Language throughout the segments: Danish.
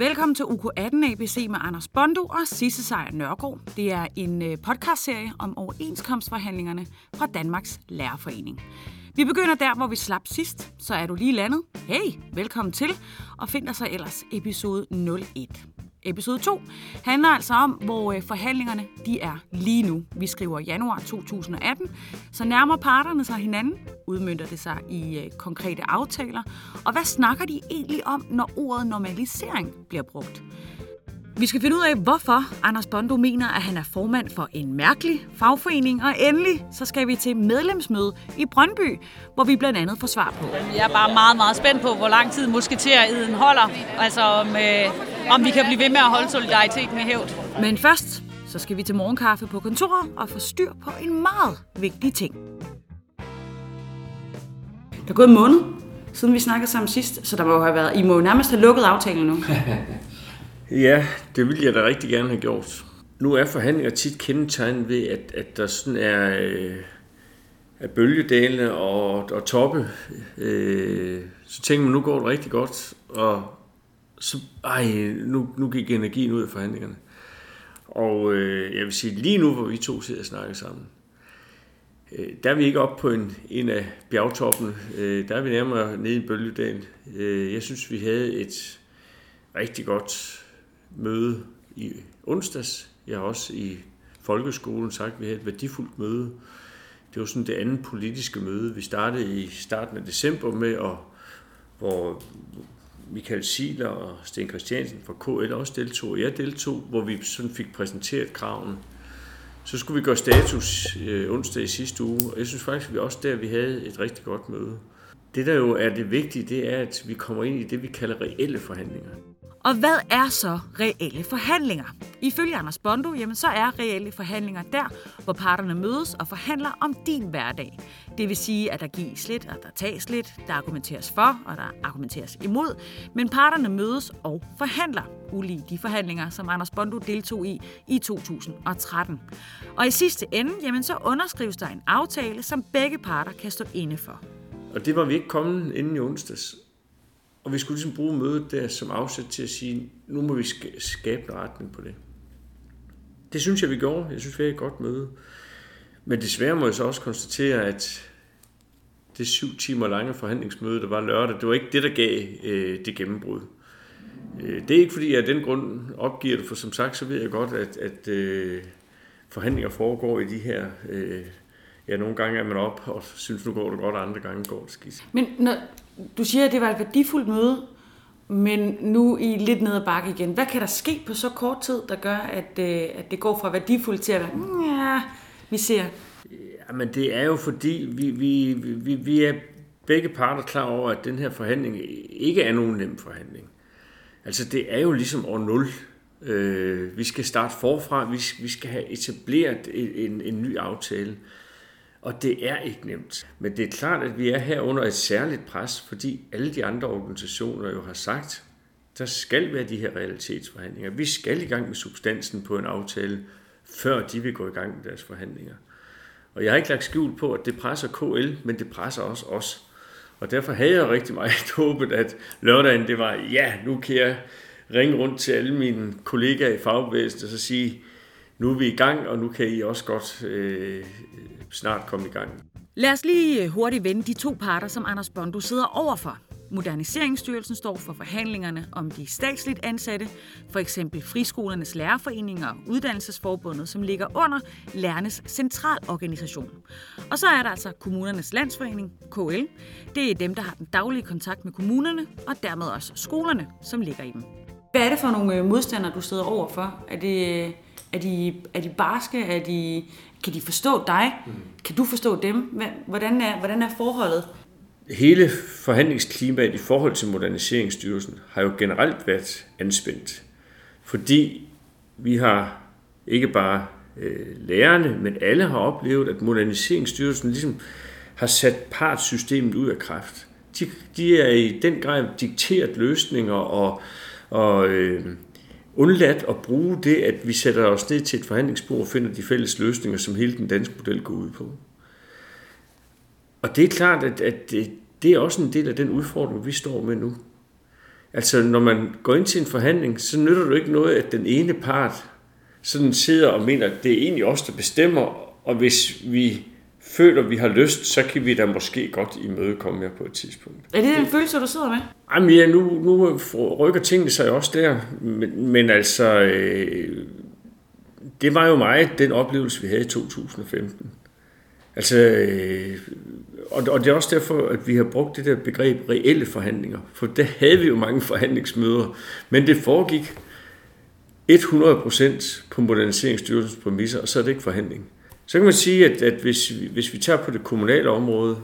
Velkommen til UK18 ABC med Anders Bondo og Sisse Sejr Nørgaard. Det er en øh, podcastserie om overenskomstforhandlingerne fra Danmarks Lærerforening. Vi begynder der, hvor vi slap sidst, så er du lige landet. Hey, velkommen til, og find dig så ellers episode 01. Episode 2 handler altså om, hvor øh, forhandlingerne de er lige nu. Vi skriver januar 2018, så nærmer parterne sig hinanden, udmyndter det sig i øh, konkrete aftaler, og hvad snakker de egentlig om, når ordet normalisering bliver brugt? Vi skal finde ud af, hvorfor Anders Bondo mener, at han er formand for en mærkelig fagforening. Og endelig så skal vi til medlemsmøde i Brøndby, hvor vi blandt andet får svar på. Jeg er bare meget, meget spændt på, hvor lang tid musketeriden holder. Altså om, øh, om vi kan blive ved med at holde solidariteten i hævd. Men først så skal vi til morgenkaffe på kontoret og få styr på en meget vigtig ting. Der er gået en måned, siden vi snakkede sammen sidst, så der må jo have været, I må jo nærmest have lukket aftalen nu. Ja, det ville jeg da rigtig gerne have gjort. Nu er forhandlinger tit kendetegnet ved, at, at der sådan er, øh, er bølgedale og, og toppe. Øh, så tænker man, nu går det rigtig godt, og så, ej, nu, nu gik energien ud af forhandlingerne. Og øh, jeg vil sige, lige nu, hvor vi to sidder og snakker sammen, øh, der er vi ikke oppe på en, en af bjergtoppene. Øh, der er vi nærmere nede i bølgedalen. Øh, jeg synes, vi havde et rigtig godt møde i onsdags. Jeg har også i folkeskolen sagt, at vi havde et værdifuldt møde. Det var sådan det andet politiske møde. Vi startede i starten af december med, at, hvor Michael Siler og Sten Christiansen fra KL også deltog, og jeg deltog, hvor vi sådan fik præsenteret kraven. Så skulle vi gøre status øh, onsdag i sidste uge, og jeg synes faktisk, at vi også der vi havde et rigtig godt møde. Det, der jo er det vigtige, det er, at vi kommer ind i det, vi kalder reelle forhandlinger. Og hvad er så reelle forhandlinger? Ifølge Anders Bondo, jamen, så er reelle forhandlinger der, hvor parterne mødes og forhandler om din hverdag. Det vil sige, at der gives lidt, og der tages lidt, der argumenteres for, og der argumenteres imod, men parterne mødes og forhandler, ulige de forhandlinger, som Anders Bondo deltog i i 2013. Og i sidste ende, jamen, så underskrives der en aftale, som begge parter kan stå inde for. Og det var vi ikke kommet inden i onsdags. Og vi skulle ligesom bruge mødet der som afsæt til at sige, nu må vi skabe en retning på det. Det synes jeg, vi gjorde. Jeg synes, vi havde et godt møde. Men desværre må jeg så også konstatere, at det syv timer lange forhandlingsmøde, der var lørdag, det var ikke det, der gav øh, det gennembrud. Øh, det er ikke fordi, jeg af den grund opgiver det, for som sagt, så ved jeg godt, at, at øh, forhandlinger foregår i de her øh, ja, nogle gange er man op og synes, nu går det godt, og andre gange går det skidt. Men når du siger, at det var et værdifuldt møde, men nu i lidt ned ad bakke igen. Hvad kan der ske på så kort tid, der gør, at, øh, at det går fra værdifuldt til at være, mm, ja, vi ser? Jamen det er jo fordi, vi, vi, vi, vi er begge parter klar over, at den her forhandling ikke er nogen nem forhandling. Altså det er jo ligesom år 0. Øh, vi skal starte forfra, vi, vi skal have etableret en, en, en ny aftale. Og det er ikke nemt. Men det er klart, at vi er her under et særligt pres, fordi alle de andre organisationer jo har sagt, der skal være de her realitetsforhandlinger. Vi skal i gang med substansen på en aftale, før de vil gå i gang med deres forhandlinger. Og jeg har ikke lagt skjul på, at det presser KL, men det presser også os. Og derfor havde jeg rigtig meget håbet, at lørdagen det var, ja, nu kan jeg ringe rundt til alle mine kollegaer i fagbevægelsen og så sige, nu er vi i gang, og nu kan I også godt øh, snart komme i gang. Lad os lige hurtigt vende de to parter, som Anders Bondo sidder overfor. Moderniseringsstyrelsen står for forhandlingerne om de statsligt ansatte, for eksempel friskolernes lærerforeninger og uddannelsesforbundet, som ligger under lærernes centralorganisation. Og så er der altså kommunernes landsforening, KL. Det er dem, der har den daglige kontakt med kommunerne, og dermed også skolerne, som ligger i dem. Hvad er det for nogle øh, modstandere, du sidder overfor? Er det, øh, er de, er de barske? Er de, kan de forstå dig? Mm. Kan du forstå dem? Hvordan er, hvordan er forholdet? Hele forhandlingsklimaet i forhold til Moderniseringsstyrelsen har jo generelt været anspændt. Fordi vi har ikke bare øh, lærerne, men alle har oplevet, at Moderniseringsstyrelsen ligesom har sat partsystemet ud af kraft. De, de er i den grad dikteret løsninger og, og øh, undladt at bruge det, at vi sætter os ned til et forhandlingsbord og finder de fælles løsninger, som hele den danske model går ud på. Og det er klart, at, at det, det er også en del af den udfordring, vi står med nu. Altså, når man går ind til en forhandling, så nytter det ikke noget, at den ene part sådan sidder og mener, at det er egentlig os, der bestemmer, og hvis vi føler, vi har lyst, så kan vi da måske godt imødekomme jer på et tidspunkt. Er det den følelse, du sidder med? Jamen ja, nu, nu rykker tingene sig også der, men, men altså, øh, det var jo meget den oplevelse, vi havde i 2015. Altså, øh, og, og det er også derfor, at vi har brugt det der begreb reelle forhandlinger, for der havde vi jo mange forhandlingsmøder, men det foregik 100% på Moderniseringsstyrelsens præmisser, og så er det ikke forhandling. Så kan man sige, at, at hvis, hvis vi tager på det kommunale område,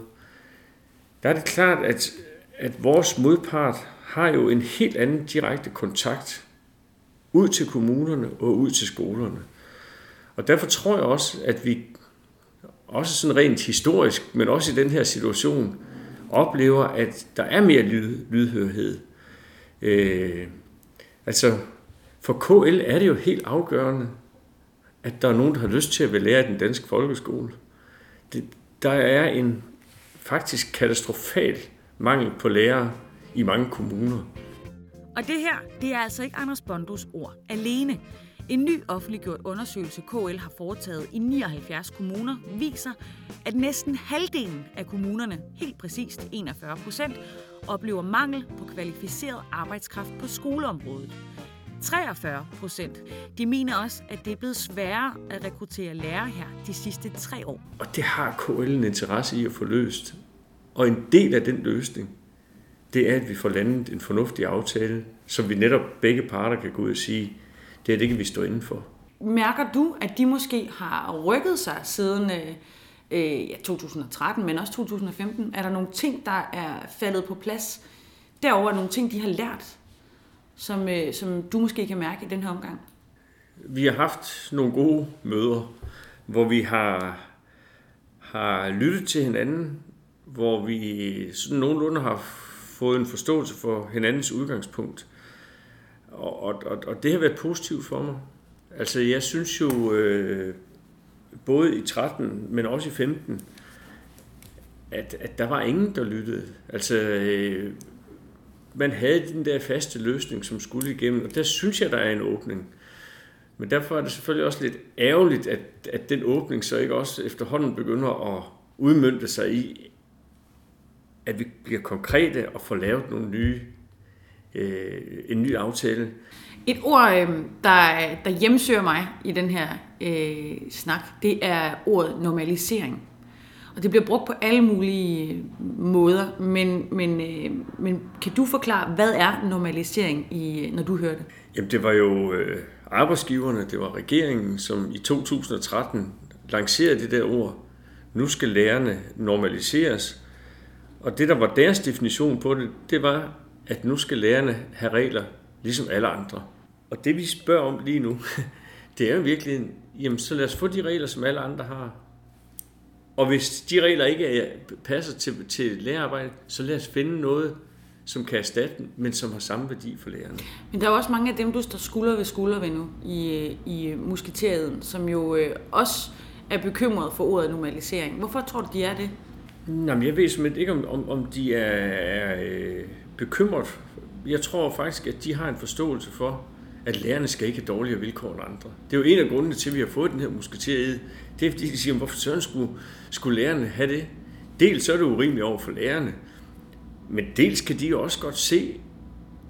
der er det klart, at, at vores modpart har jo en helt anden direkte kontakt ud til kommunerne og ud til skolerne. Og derfor tror jeg også, at vi også sådan rent historisk, men også i den her situation, oplever, at der er mere lyd, lydhørhed. Øh, altså, for KL er det jo helt afgørende, at der er nogen, der har lyst til at være lærer i den danske folkeskole. Det, der er en faktisk katastrofal mangel på lærere i mange kommuner. Og det her, det er altså ikke Anders Bondos ord alene. En ny offentliggjort undersøgelse, KL har foretaget i 79 kommuner, viser, at næsten halvdelen af kommunerne, helt præcist 41 procent, oplever mangel på kvalificeret arbejdskraft på skoleområdet. 43 procent. De mener også, at det er blevet sværere at rekruttere lærere her de sidste tre år. Og det har KL en interesse i at få løst. Og en del af den løsning, det er, at vi får landet en fornuftig aftale, som vi netop begge parter kan gå ud og sige, det er det kan vi stå inden for. Mærker du, at de måske har rykket sig siden øh, ja, 2013, men også 2015? Er der nogle ting, der er faldet på plads? Derover er nogle ting, de har lært, som, øh, som du måske kan mærke i den her omgang? Vi har haft nogle gode møder, hvor vi har, har lyttet til hinanden, hvor vi sådan nogenlunde har fået en forståelse for hinandens udgangspunkt. Og, og, og, og det har været positivt for mig. Altså jeg synes jo, øh, både i 13, men også i 15, at, at der var ingen, der lyttede. Altså, øh, man havde den der faste løsning, som skulle igennem, og der synes jeg, der er en åbning. Men derfor er det selvfølgelig også lidt ærgerligt, at, at den åbning så ikke også efterhånden begynder at udmyndte sig i, at vi bliver konkrete og får lavet nogle nye, øh, en ny aftale. Et ord, øh, der, der hjemsøger mig i den her øh, snak, det er ordet normalisering. Og det bliver brugt på alle mulige måder, men, men, øh, men kan du forklare, hvad er normalisering, i, når du hører det? Jamen det var jo øh, arbejdsgiverne, det var regeringen, som i 2013 lancerede det der ord. Nu skal lærerne normaliseres. Og det, der var deres definition på det, det var, at nu skal lærerne have regler, ligesom alle andre. Og det, vi spørger om lige nu, det er jo virkelig, jamen så lad os få de regler, som alle andre har. Og hvis de regler ikke er, passer til, til lærerarbejde, så lad os finde noget, som kan erstatte den, men som har samme værdi for lærerne. Men der er også mange af dem, du står skulder ved skulder ved nu i, i musketeriet, som jo øh, også er bekymret for ordet normalisering. Hvorfor tror du, de er det? Jamen, jeg ved simpelthen ikke, om, om, om de er, er øh, bekymret. Jeg tror faktisk, at de har en forståelse for, at lærerne skal ikke have dårligere vilkår end andre. Det er jo en af grundene til, at vi har fået den her musketeriet. Det er fordi, de siger, hvorfor søren skulle, skulle lærerne have det? Dels så er det urimeligt over for lærerne, men dels kan de også godt se,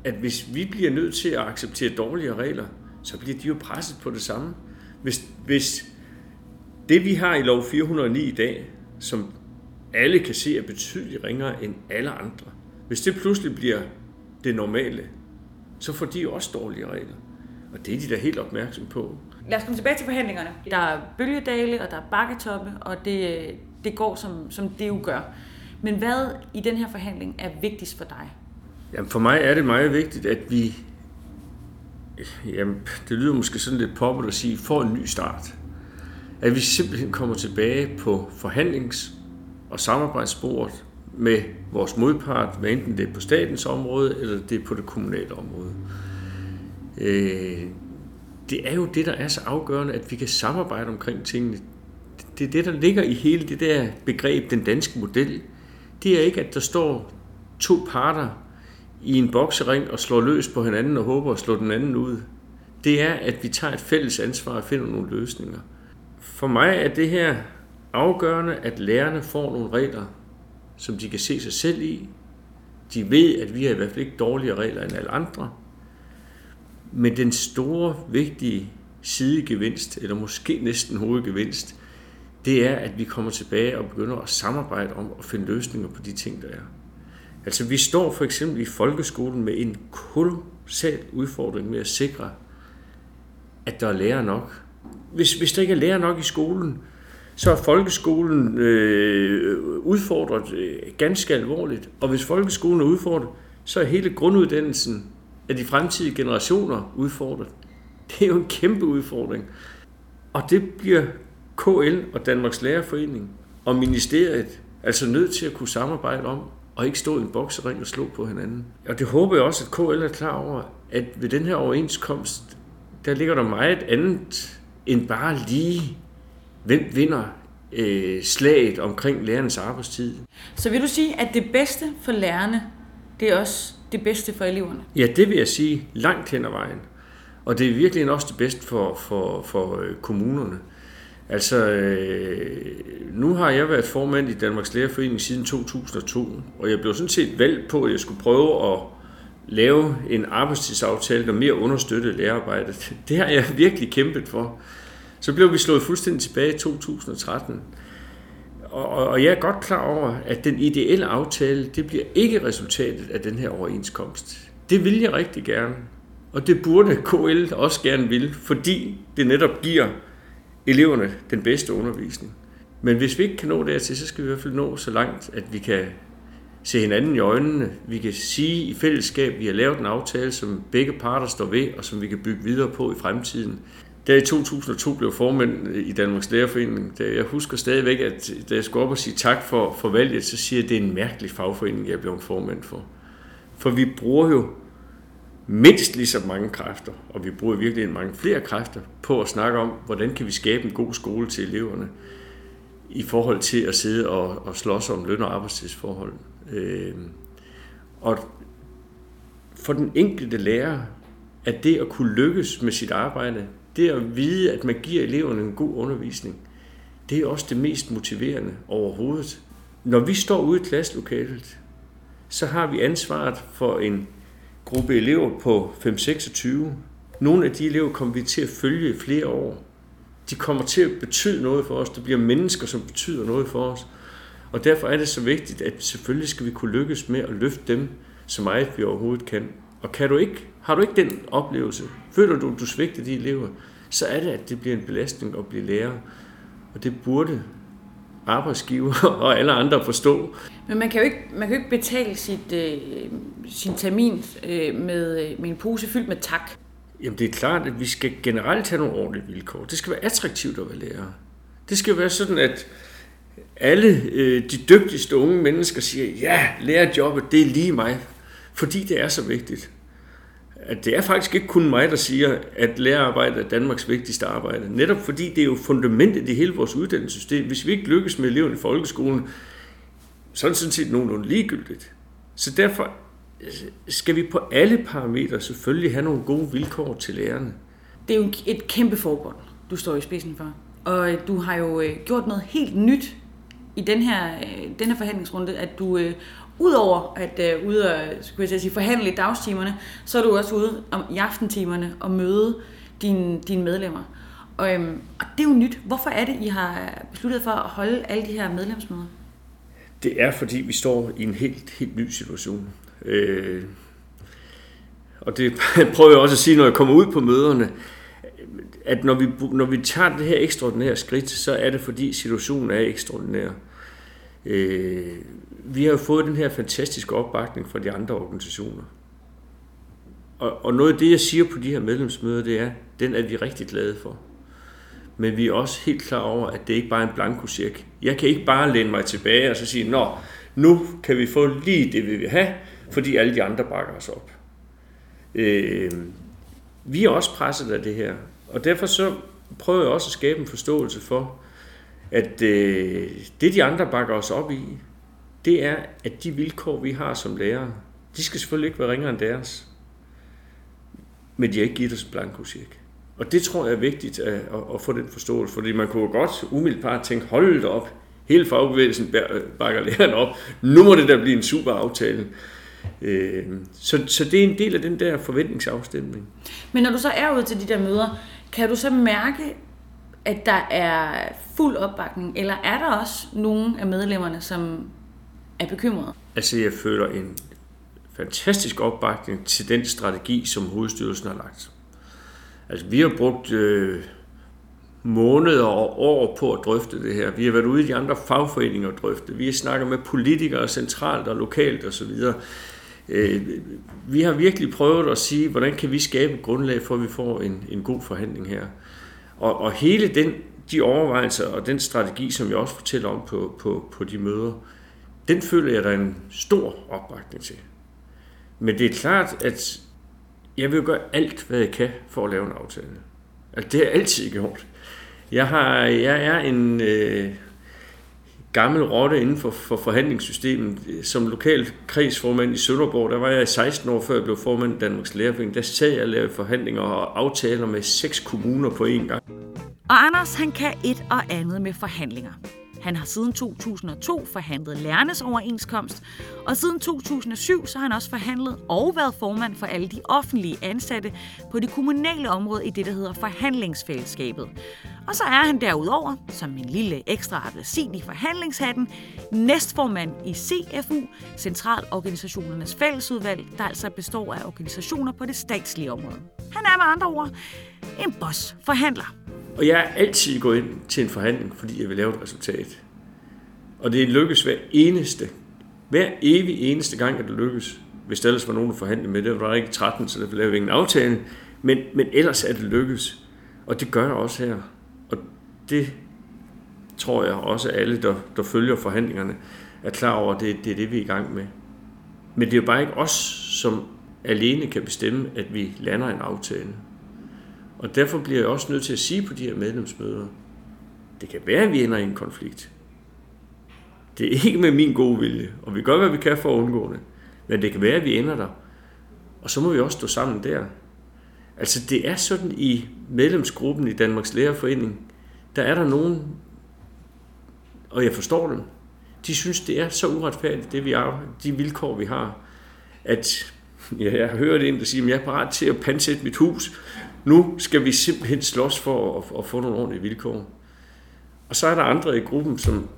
at hvis vi bliver nødt til at acceptere dårligere regler, så bliver de jo presset på det samme. Hvis, hvis det vi har i lov 409 i dag, som alle kan se er betydeligt ringere end alle andre, hvis det pludselig bliver det normale, så får de også dårlige regler. Og det er de da helt opmærksom på. Lad os komme tilbage til forhandlingerne. Der er bølgedale, og der er bakketoppe, og det, det går, som, som det jo gør. Men hvad i den her forhandling er vigtigst for dig? Jamen for mig er det meget vigtigt, at vi, jamen det lyder måske sådan lidt poppet at sige, får en ny start. At vi simpelthen kommer tilbage på forhandlings- og samarbejdsbordet med vores modpart, hvad enten det er på statens område, eller det er på det kommunale område. Øh, det er jo det, der er så afgørende, at vi kan samarbejde omkring tingene. Det er det, der ligger i hele det der begreb, den danske model. Det er ikke, at der står to parter i en boksering og slår løs på hinanden og håber at slå den anden ud. Det er, at vi tager et fælles ansvar og finder nogle løsninger. For mig er det her afgørende, at lærerne får nogle regler, som de kan se sig selv i. De ved, at vi har i hvert fald ikke dårligere regler end alle andre. Men den store, vigtige sidegevinst, eller måske næsten hovedgevinst, det er, at vi kommer tilbage og begynder at samarbejde om at finde løsninger på de ting, der er. Altså vi står for eksempel i folkeskolen med en kolossal udfordring med at sikre, at der er lærer nok. Hvis, hvis der ikke er lærer nok i skolen, så er folkeskolen øh, udfordret øh, ganske alvorligt. Og hvis folkeskolen er udfordret, så er hele grunduddannelsen af de fremtidige generationer udfordret. Det er jo en kæmpe udfordring. Og det bliver KL og Danmarks Lærerforening og ministeriet altså nødt til at kunne samarbejde om, og ikke stå i en boksering og slå på hinanden. Og det håber jeg også, at KL er klar over, at ved den her overenskomst, der ligger der meget andet end bare lige, hvem vinder øh, slaget omkring lærernes arbejdstid. Så vil du sige, at det bedste for lærerne, det er også det bedste for eleverne? Ja, det vil jeg sige langt hen ad vejen. Og det er virkelig også det bedste for, for, for øh, kommunerne. Altså, øh, nu har jeg været formand i Danmarks Lærerforening siden 2002, og jeg blev sådan set valgt på, at jeg skulle prøve at lave en arbejdstidsaftale, der mere understøttede lærerarbejdet. Det har jeg virkelig kæmpet for. Så blev vi slået fuldstændig tilbage i 2013. Og, og jeg er godt klar over, at den ideelle aftale, det bliver ikke resultatet af den her overenskomst. Det vil jeg rigtig gerne. Og det burde KL også gerne vil, fordi det netop giver eleverne den bedste undervisning. Men hvis vi ikke kan nå dertil, så skal vi i hvert fald nå så langt, at vi kan se hinanden i øjnene. Vi kan sige i fællesskab, at vi har lavet en aftale, som begge parter står ved, og som vi kan bygge videre på i fremtiden. Da i 2002 blev formand i Danmarks Lærerforening, da jeg husker stadigvæk, at da jeg skulle op og sige tak for, for valget, så siger jeg, at det er en mærkelig fagforening, jeg blev formand for. For vi bruger jo mindst lige så mange kræfter, og vi bruger virkelig mange flere kræfter på at snakke om, hvordan kan vi skabe en god skole til eleverne i forhold til at sidde og, og slås om løn- og arbejdstidsforhold. Øh, og for den enkelte lærer, at det at kunne lykkes med sit arbejde, det at vide, at man giver eleverne en god undervisning, det er også det mest motiverende overhovedet. Når vi står ude i klasselokalet, så har vi ansvaret for en gruppe elever på 5-26. Nogle af de elever kommer vi til at følge i flere år. De kommer til at betyde noget for os. Der bliver mennesker, som betyder noget for os. Og derfor er det så vigtigt, at selvfølgelig skal vi kunne lykkes med at løfte dem så meget vi overhovedet kan. Og kan du ikke, har du ikke den oplevelse, føler du, at du svigter de elever, så er det, at det bliver en belastning at blive lærer. Og det burde arbejdsgiver og alle andre forstå. Men man kan jo ikke, man kan jo ikke betale sit, øh, sin termin øh, med, øh, med en pose fyldt med tak. Jamen det er klart, at vi skal generelt have nogle ordentlige vilkår. Det skal være attraktivt at være lærer. Det skal være sådan, at alle øh, de dygtigste unge mennesker siger, ja, lærerjobbet, det er lige mig. Fordi det er så vigtigt at det er faktisk ikke kun mig, der siger, at lærerarbejde er Danmarks vigtigste arbejde. Netop fordi det er jo fundamentet i hele vores uddannelsessystem. Hvis vi ikke lykkes med eleverne i folkeskolen, så er det sådan set nogenlunde ligegyldigt. Så derfor øh, skal vi på alle parametre selvfølgelig have nogle gode vilkår til lærerne. Det er jo et kæmpe forbund, du står i spidsen for. Og du har jo øh, gjort noget helt nyt i den her, øh, den her forhandlingsrunde, at du Udover at øh, ude og skulle jeg sige, forhandle i dagstimerne, så er du også ude om, i aftentimerne og møde dine, dine medlemmer. Og, øhm, og det er jo nyt. Hvorfor er det, I har besluttet for at holde alle de her medlemsmøder? Det er, fordi vi står i en helt, helt ny situation. Øh, og det prøver jeg også at sige, når jeg kommer ud på møderne, at når vi, når vi tager det her ekstraordinære skridt, så er det, fordi situationen er ekstraordinær. Øh, vi har jo fået den her fantastiske opbakning fra de andre organisationer. Og, og noget af det, jeg siger på de her medlemsmøder, det er, den er vi rigtig glade for. Men vi er også helt klar over, at det ikke bare er en blankosjek. Jeg kan ikke bare læne mig tilbage og så sige, nå, nu kan vi få lige det, vi vil have, fordi alle de andre bakker os op. Øh, vi er også presset af det her, og derfor så prøver jeg også at skabe en forståelse for, at øh, det de andre bakker os op i, det er, at de vilkår, vi har som lærere, De skal selvfølgelig ikke være ringere end deres. Men de har ikke givet os en blankosjek. Og det tror jeg er vigtigt at, at, at få den forståelse, fordi man kunne godt umiddelbart tænke, hold det op, hele fagbevægelsen bakker læreren op, nu må det da blive en super aftale. Øh, så, så det er en del af den der forventningsafstemning. Men når du så er ude til de der møder, kan du så mærke, at der er fuld opbakning, eller er der også nogle af medlemmerne, som er bekymret? Altså, jeg føler en fantastisk opbakning til den strategi, som hovedstyrelsen har lagt. Altså, vi har brugt øh, måneder og år på at drøfte det her. Vi har været ude i de andre fagforeninger og drøfte. Vi har snakket med politikere centralt og lokalt osv. Øh, vi har virkelig prøvet at sige, hvordan kan vi skabe et grundlag for, at vi får en, en god forhandling her. Og, og hele den, de overvejelser og den strategi, som jeg også fortæller om på, på, på de møder, den føler jeg, der er en stor opbakning til. Men det er klart, at jeg vil gøre alt, hvad jeg kan for at lave en aftale. Altså, det har jeg altid gjort. Jeg, har, jeg er en øh, gammel rotte inden for, for forhandlingssystemet. Som lokal kredsformand i Sønderborg, der var jeg 16 år før jeg blev formand i Danmarks Lærerforening. Der sad jeg og lavede forhandlinger og aftaler med seks kommuner på én gang. Og Anders, han kan et og andet med forhandlinger. Han har siden 2002 forhandlet lærernes overenskomst, og siden 2007 så har han også forhandlet og været formand for alle de offentlige ansatte på det kommunale område i det, der hedder forhandlingsfællesskabet. Og så er han derudover, som en lille ekstra appelsin i forhandlingshatten, næstformand i CFU, Centralorganisationernes Fællesudvalg, der altså består af organisationer på det statslige område. Han er med andre ord en boss forhandler. Og jeg er altid gået ind til en forhandling, fordi jeg vil lave et resultat. Og det lykkes hver eneste, hver evig eneste gang, at det lykkes. Hvis der ellers var nogen, at forhandle med det, var der ikke 13, så der lavede vi ingen aftale. Men, men ellers er det lykkes. Og det gør jeg også her. Og det tror jeg også, at alle, der, der følger forhandlingerne, er klar over, at det, det er det, vi er i gang med. Men det er jo bare ikke os, som alene kan bestemme, at vi lander en aftale. Og derfor bliver jeg også nødt til at sige på de her medlemsmøder, det kan være, at vi ender i en konflikt. Det er ikke med min gode vilje, og vi gør, hvad vi kan for at undgå det. Men det kan være, at vi ender der. Og så må vi også stå sammen der. Altså det er sådan i medlemsgruppen i Danmarks Lærerforening, der er der nogen, og jeg forstår dem, de synes, det er så uretfærdigt, det vi er, de vilkår, vi har, at ja, jeg har hørt en, der siger, at jeg er parat til at pansætte mit hus, nu skal vi simpelthen slås for at, at få nogle ordentlige vilkår. Og så er der andre i gruppen, som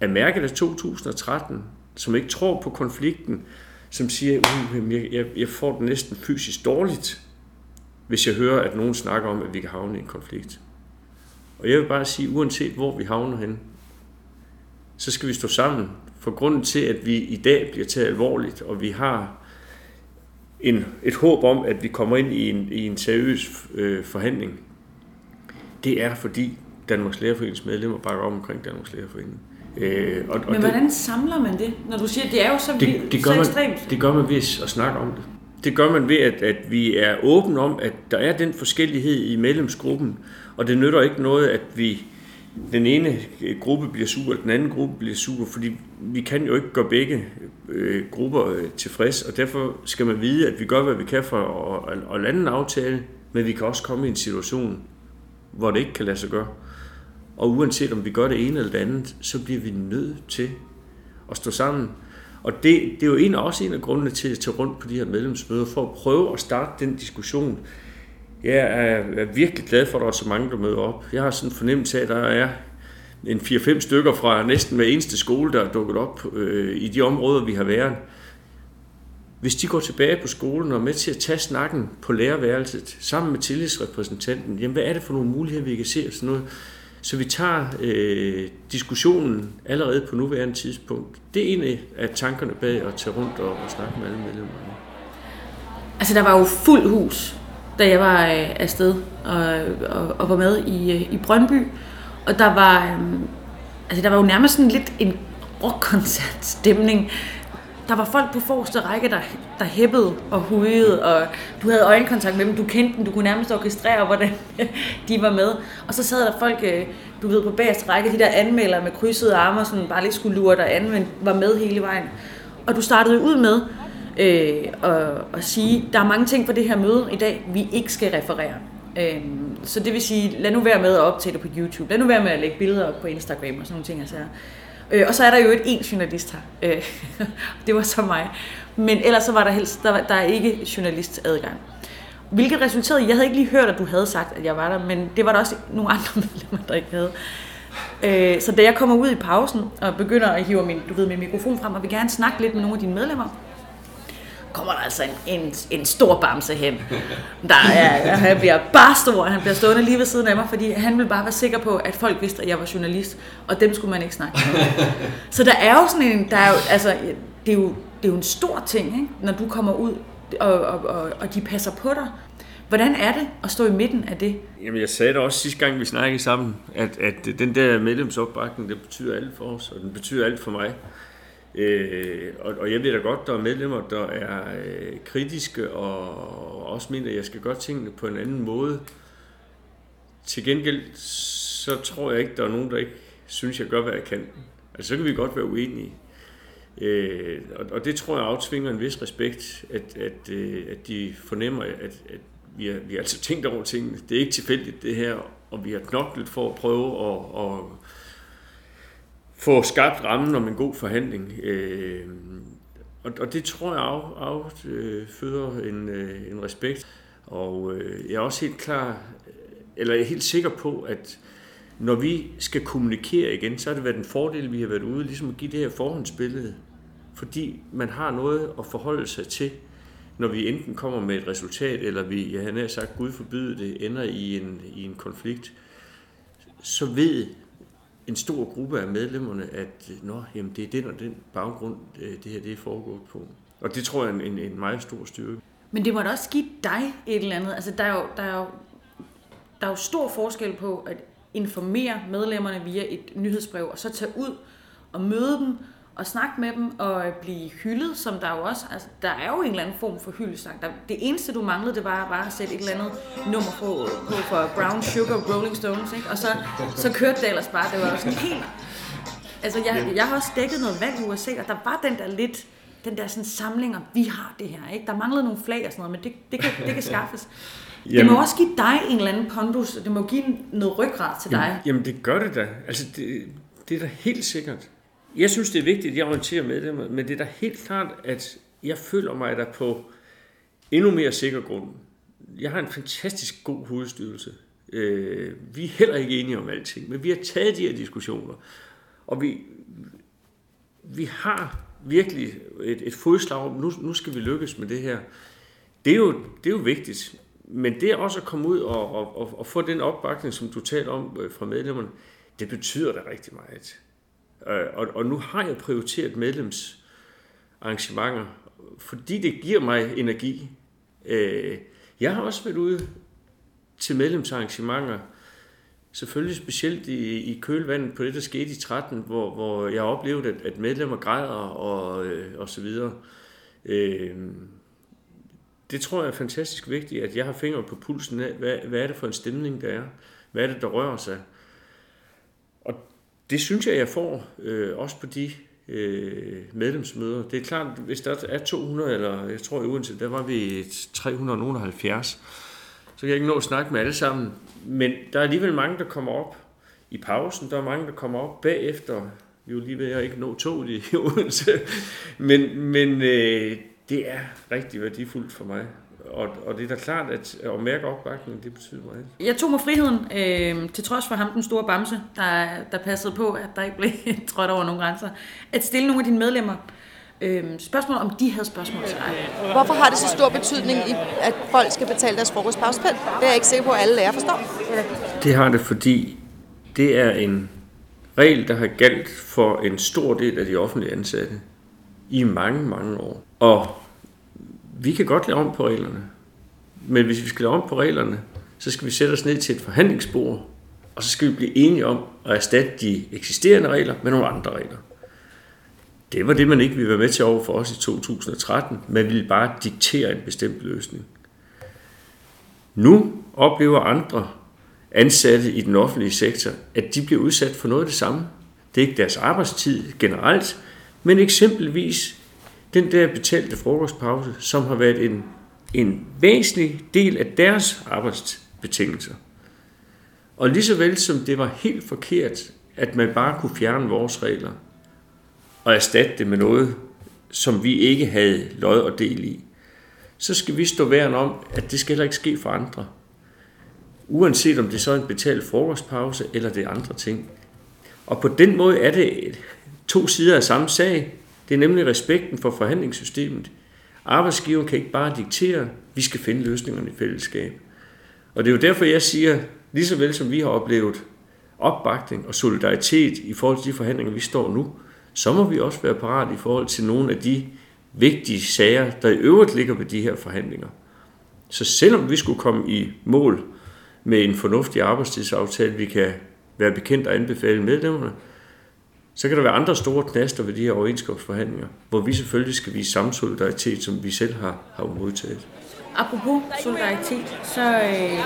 er mærket af 2013, som ikke tror på konflikten, som siger, uh, jeg, jeg, jeg får det næsten fysisk dårligt, hvis jeg hører, at nogen snakker om, at vi kan havne i en konflikt. Og jeg vil bare sige, uanset hvor vi havner hen, så skal vi stå sammen. For grunden til, at vi i dag bliver taget alvorligt, og vi har en, et håb om, at vi kommer ind i en, i en seriøs øh, forhandling, det er fordi Danmarks Lærerforenings medlemmer bakker op omkring Danmarks Lærerforening. Øh, og, og Men hvordan det, samler man det, når du siger, at det er jo så, det, det gør så man, ekstremt? Det gør man ved at snakke om det. Det gør man ved, at, at vi er åbne om, at der er den forskellighed i medlemsgruppen, og det nytter ikke noget, at vi den ene gruppe bliver sur, og den anden gruppe bliver sur, fordi vi kan jo ikke gøre begge øh, grupper øh, tilfreds, og derfor skal man vide, at vi gør, hvad vi kan for at, at, at lande en aftale, men vi kan også komme i en situation, hvor det ikke kan lade sig gøre. Og uanset om vi gør det ene eller det andet, så bliver vi nødt til at stå sammen. Og det, det er jo en, også en af grundene til at tage rundt på de her medlemsmøder, for at prøve at starte den diskussion. Jeg er, er virkelig glad for, at der er så mange, der møder op. Jeg har sådan en fornemmelse af, at der er en 4-5 stykker fra næsten hver eneste skole, der er dukket op øh, i de områder, vi har været. Hvis de går tilbage på skolen og er med til at tage snakken på lærerværelset sammen med tillidsrepræsentanten, jamen hvad er det for nogle muligheder, vi kan se og sådan noget, så vi tager øh, diskussionen allerede på nuværende tidspunkt. Det er en af tankerne bag at tage rundt og, og snakke med alle medlemmerne. Altså der var jo fuld hus, da jeg var øh, afsted og, og, og var med i, øh, i Brøndby. Og der var, øh, altså der var jo nærmest sådan lidt en rockkoncertstemning. Der var folk på forreste række, der, der hæppede og hujede, og du havde øjenkontakt med dem, du kendte dem, du kunne nærmest orkestrere, hvordan de var med. Og så sad der folk, øh, du ved, på bagerste række, de der anmelder med krydsede arme, som bare lige skulle lure dig an, men var med hele vejen. Og du startede ud med øh, og, og sige, der er mange ting for det her møde i dag, vi ikke skal referere. Øh, så det vil sige, lad nu være med at optage det på YouTube, lad nu være med at lægge billeder op på Instagram og sådan nogle ting. Altså. Øh, og så er der jo et en journalist her. Øh, det var så mig. Men ellers så var der helst, der, der er ikke journalistadgang. Hvilket resulterede, jeg havde ikke lige hørt, at du havde sagt, at jeg var der, men det var der også nogle andre medlemmer, der ikke havde. Øh, så da jeg kommer ud i pausen og begynder at hive min, du ved, min mikrofon frem og vil gerne snakke lidt med nogle af dine medlemmer, kommer der altså en, en, en stor bamse hen. Der er, han bliver bare stor, han bliver stående lige ved siden af mig, fordi han ville bare være sikker på, at folk vidste, at jeg var journalist, og dem skulle man ikke snakke med. Så der er jo sådan en, der er jo, altså, det er jo, det er jo en stor ting, ikke? når du kommer ud, og, og, og, og de passer på dig. Hvordan er det at stå i midten af det? Jamen, jeg sagde det også sidste gang, vi snakkede sammen, at, at den der medlemsopbakning, det betyder alt for os, og den betyder alt for mig. Øh, og, og jeg ved da godt, der er medlemmer, der er øh, kritiske, og også mener, at jeg skal gøre tingene på en anden måde. Til gengæld, så tror jeg ikke, der er nogen, der ikke synes, jeg gør, hvad jeg kan. Altså, så kan vi godt være uenige. Øh, og, og det tror jeg aftvinger en vis respekt, at, at, øh, at de fornemmer, at, at vi, har, vi har altså tænkt over tingene. Det er ikke tilfældigt det her, og vi har knoklet for at prøve at, at få skabt rammen om en god forhandling. Øh, og, og det tror jeg afføder af, en, øh, en respekt. Og øh, jeg er også helt klar, eller jeg er helt sikker på, at når vi skal kommunikere igen, så har det været en fordel, vi har været ude, ligesom at give det her forhåndsbillede. Fordi man har noget at forholde sig til, når vi enten kommer med et resultat, eller vi, jeg har sagt, Gud forbyde det, ender i en, i en konflikt, så ved en stor gruppe af medlemmerne, at øh, Nå, jamen, det er den og den baggrund, øh, det her det er foregået på. Og det tror jeg er en, en meget stor styrke. Men det må da også give dig et eller andet. Altså, der er jo, der er jo, der er jo stor forskel på at informere medlemmerne via et nyhedsbrev, og så tage ud og møde dem, og snakke med dem og blive hyldet, som der jo også, altså der er jo en eller anden form for hyldesang. Der, det eneste du manglede, det var bare at sætte et eller andet nummer på, på for Brown Sugar Rolling Stones, ikke? og så, så kørte det ellers bare, det var jo sådan helt... Altså jeg, jeg har også dækket noget vand i USA, og der var den der lidt, den der sådan samling om, vi har det her, ikke? Der manglede nogle flag og sådan noget, men det, det, kan, det kan skaffes. Jamen, det må også give dig en eller anden pondus, det må give noget ryggrad til dig. Jamen, jamen det gør det da. Altså det, det er da helt sikkert. Jeg synes, det er vigtigt, at jeg orienterer med det, men det er da helt klart, at jeg føler mig der på endnu mere sikker grund. Jeg har en fantastisk god hovedstyrelse. Øh, vi er heller ikke enige om alting, men vi har taget de her diskussioner, og vi, vi har virkelig et, et fodslag om, nu, nu skal vi lykkes med det her. Det er jo, det er jo vigtigt, men det er også at komme ud og, og, og, og få den opbakning, som du talte om øh, fra medlemmerne, det betyder da rigtig meget. Øh, og, og nu har jeg prioriteret medlemsarrangementer, fordi det giver mig energi. Øh, jeg har også været ude til medlemsarrangementer, selvfølgelig specielt i, i kølvandet på det, der skete i 13, hvor, hvor jeg oplevede, at, at medlemmer græder og, øh, og så videre. Øh, det tror jeg er fantastisk vigtigt, at jeg har fingre på pulsen af, hvad, hvad er det for en stemning, der er? Hvad er det, der rører sig? Det synes jeg, jeg får, øh, også på de øh, medlemsmøder. Det er klart, hvis der er 200, eller jeg tror i Odense, der var vi 370, så kan jeg ikke nå at snakke med alle sammen. Men der er alligevel mange, der kommer op i pausen. Der er mange, der kommer op bagefter. Vi er jo lige ved at ikke nå toget i Odense. Men, men øh, det er rigtig værdifuldt for mig og, og det er da klart, at at mærke opbakning, det betyder meget. Jeg tog mig friheden, øh, til trods for ham, den store bamse, der, der passede på, at der ikke blev trådt over nogle grænser, at stille nogle af dine medlemmer øh, spørgsmål, om de havde spørgsmål til dig. Hvorfor har det så stor betydning, at folk skal betale deres frokostpauspænd? Det er jeg ikke sikker på, at alle lærer forstår. Det har det, fordi det er en regel, der har galt for en stor del af de offentlige ansatte i mange, mange år. Og vi kan godt lave om på reglerne. Men hvis vi skal lave om på reglerne, så skal vi sætte os ned til et forhandlingsbord, og så skal vi blive enige om at erstatte de eksisterende regler med nogle andre regler. Det var det, man ikke ville være med til over for os i 2013. Man ville bare diktere en bestemt løsning. Nu oplever andre ansatte i den offentlige sektor, at de bliver udsat for noget af det samme. Det er ikke deres arbejdstid generelt, men eksempelvis den der betalte frokostpause, som har været en, en væsentlig del af deres arbejdsbetingelser. Og lige så vel som det var helt forkert, at man bare kunne fjerne vores regler og erstatte det med noget, som vi ikke havde lod og del i, så skal vi stå værn om, at det skal heller ikke ske for andre. Uanset om det så er en betalt frokostpause eller det er andre ting. Og på den måde er det to sider af samme sag. Det er nemlig respekten for forhandlingssystemet. Arbejdsgiveren kan ikke bare diktere, vi skal finde løsningerne i fællesskab. Og det er jo derfor, jeg siger, lige så vel som vi har oplevet opbakning og solidaritet i forhold til de forhandlinger, vi står nu, så må vi også være parat i forhold til nogle af de vigtige sager, der i øvrigt ligger ved de her forhandlinger. Så selvom vi skulle komme i mål med en fornuftig arbejdstidsaftale, vi kan være bekendt og anbefale medlemmerne, så kan der være andre store knaster ved de her overenskomstforhandlinger, hvor vi selvfølgelig skal vise samme solidaritet, som vi selv har, har modtaget. Apropos solidaritet, så, øh,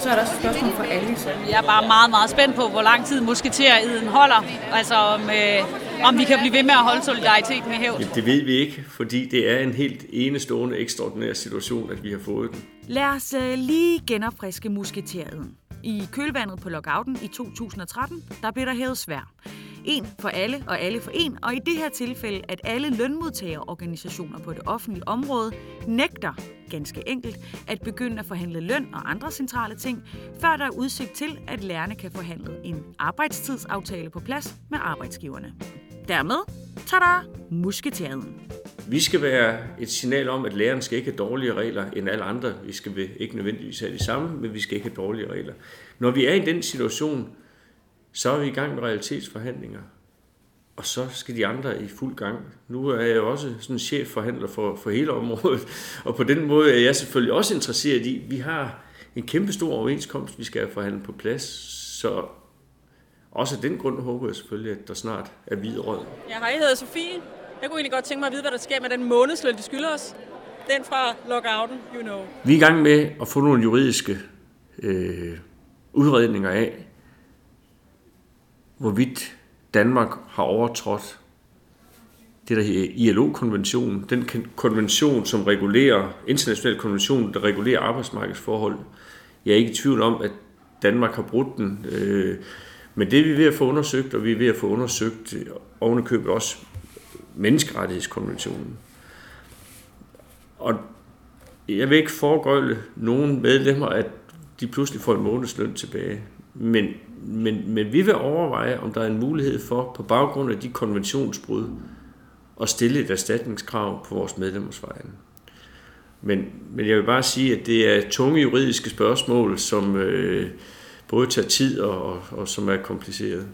så er der også et spørgsmål for alle. Jeg er bare meget, meget spændt på, hvor lang tid musketeriden holder. Altså om, øh, om vi kan blive ved med at holde solidariteten i hævd. Det ved vi ikke, fordi det er en helt enestående, ekstraordinær situation, at vi har fået den. Lad os øh, lige genopfriske musketeriet. I kølvandet på lockouten i 2013, der blev der hævet svær. En for alle og alle for en, og i det her tilfælde, at alle lønmodtagerorganisationer på det offentlige område nægter ganske enkelt at begynde at forhandle løn og andre centrale ting, før der er udsigt til, at lærerne kan forhandle en arbejdstidsaftale på plads med arbejdsgiverne. Dermed tada, der. Vi skal være et signal om, at lærerne skal ikke have dårligere regler end alle andre. Vi skal ikke nødvendigvis have de samme, men vi skal ikke have dårligere regler. Når vi er i den situation, så er vi i gang med realitetsforhandlinger. Og så skal de andre i fuld gang. Nu er jeg jo også sådan chefforhandler for, for hele området, og på den måde er jeg selvfølgelig også interesseret i, vi har en kæmpe stor overenskomst, vi skal have forhandlet på plads, så også af den grund håber jeg selvfølgelig, at der snart er hvid rød. Ja, hej, jeg hedder Sofie. Jeg kunne egentlig godt tænke mig at vide, hvad der sker med den månedsløn, de skylder os. Den fra lockouten, you know. Vi er i gang med at få nogle juridiske øh, udredninger af, hvorvidt Danmark har overtrådt det, der hedder ILO-konventionen, den konvention, som regulerer, international konvention, der regulerer arbejdsmarkedsforhold. Jeg er ikke i tvivl om, at Danmark har brudt den, øh, men det er vi ved at få undersøgt, og vi er ved at få undersøgt øh, ovenikøbet også menneskerettighedskonventionen. Og jeg vil ikke foregøjle nogen medlemmer, at de pludselig får en månedsløn tilbage. Men, men, men vi vil overveje, om der er en mulighed for, på baggrund af de konventionsbrud, at stille et erstatningskrav på vores medlemmers vegne. Men, men jeg vil bare sige, at det er tunge juridiske spørgsmål, som øh, både tager tid og, og, og som er kompliceret.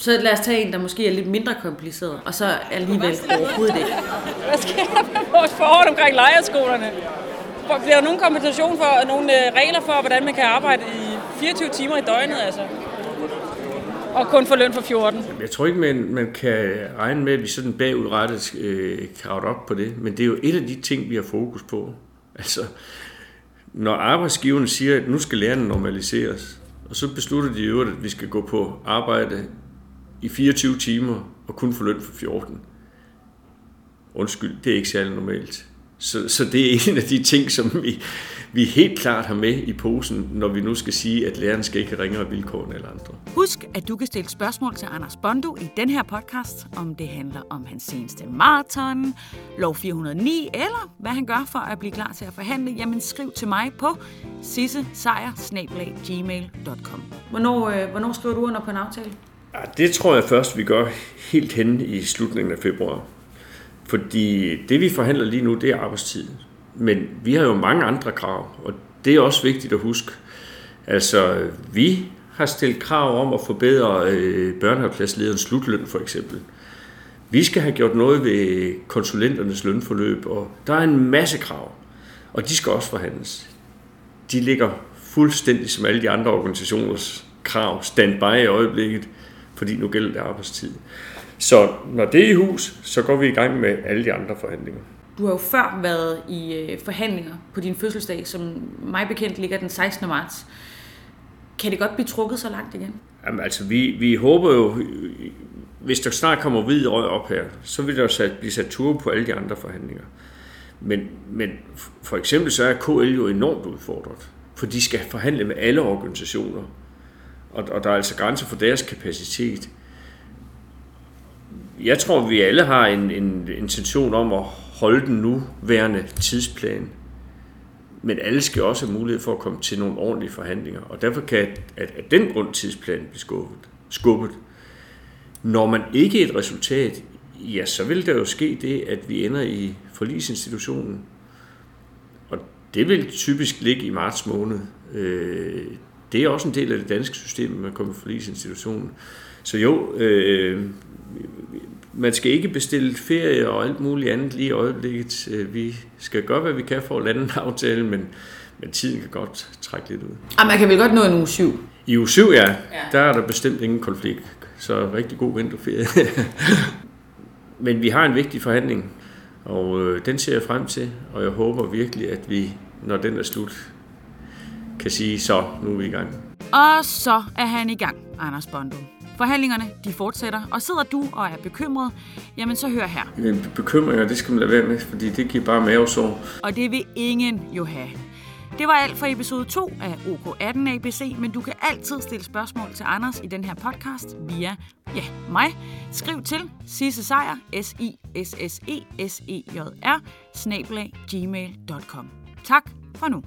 Så lad os tage en, der måske er lidt mindre kompliceret, og så alligevel overhovedet ikke. Hvad sker der med vores forhold omkring lejerskolerne? Bliver der nogen kompensation for, nogle øh, regler for, hvordan man kan arbejde i 24 timer i døgnet, altså? Og kun få løn for 14. Jeg tror ikke, man, man kan regne med, at vi sådan bagudrettet øh, kan op på det, men det er jo et af de ting, vi har fokus på. Altså, når arbejdsgiverne siger, at nu skal lærerne normaliseres, og så beslutter de jo, at vi skal gå på arbejde i 24 timer og kun få løn for 14. Undskyld, det er ikke særlig normalt. Så, så det er en af de ting, som vi, vi helt klart har med i posen, når vi nu skal sige, at læreren skal ikke have ringere vilkår end alle andre. Husk, at du kan stille spørgsmål til Anders Bondo i den her podcast, om det handler om hans seneste maraton, lov 409, eller hvad han gør for at blive klar til at forhandle, jamen skriv til mig på sissesejer.gmail.com. Hvornår, øh, hvornår skriver du under på en aftale? Ja, det tror jeg først, vi gør helt hen i slutningen af februar. Fordi det, vi forhandler lige nu, det er arbejdstid. Men vi har jo mange andre krav, og det er også vigtigt at huske. Altså, vi har stillet krav om at forbedre øh, børnehavepladslederens slutløn, for eksempel. Vi skal have gjort noget ved konsulenternes lønforløb, og der er en masse krav, og de skal også forhandles. De ligger fuldstændig som alle de andre organisationers krav standby i øjeblikket, fordi nu gælder det arbejdstid. Så når det er i hus, så går vi i gang med alle de andre forhandlinger. Du har jo før været i øh, forhandlinger på din fødselsdag, som mig bekendt ligger den 16. marts. Kan det godt blive trukket så langt igen? Jamen altså, vi, vi håber jo hvis der snart kommer hvid røg op her, så vil der sat, blive sat tur på alle de andre forhandlinger. Men, men for eksempel så er KL jo enormt udfordret, for de skal forhandle med alle organisationer, og, og der er altså grænser for deres kapacitet. Jeg tror, vi alle har en, en intention om at holde den nuværende tidsplan, men alle skal også have mulighed for at komme til nogle ordentlige forhandlinger, og derfor kan at, at den grund tidsplanen blive skubbet. skubbet. Når man ikke et resultat, ja, så vil der jo ske det, at vi ender i forlisinstitutionen. Og det vil typisk ligge i marts måned. Øh, det er også en del af det danske system, at man kommer i forlisinstitutionen. Så jo, øh, man skal ikke bestille ferie og alt muligt andet lige i øjeblikket. Øh, vi skal gøre, hvad vi kan for at lande en aftale, men, men tiden kan godt trække lidt ud. Og man kan vel godt nå en uge syv? I uge 7, ja. ja. Der er der bestemt ingen konflikt. Så rigtig god vinterferie. men vi har en vigtig forhandling, og øh, den ser jeg frem til, og jeg håber virkelig, at vi, når den er slut, kan sige, så nu er vi i gang. Og så er han i gang, Anders Bondo. Forhandlingerne de fortsætter, og sidder du og er bekymret, jamen så hør her. Men bekymringer, det skal man lade være med, fordi det giver bare mavesår. Og det vil ingen jo have. Det var alt for episode 2 af OK18 ABC, men du kan altid stille spørgsmål til Anders i den her podcast via, ja, mig. Skriv til Sisse Sejer, s i s s e s e j r gmail.com. Tak for nu.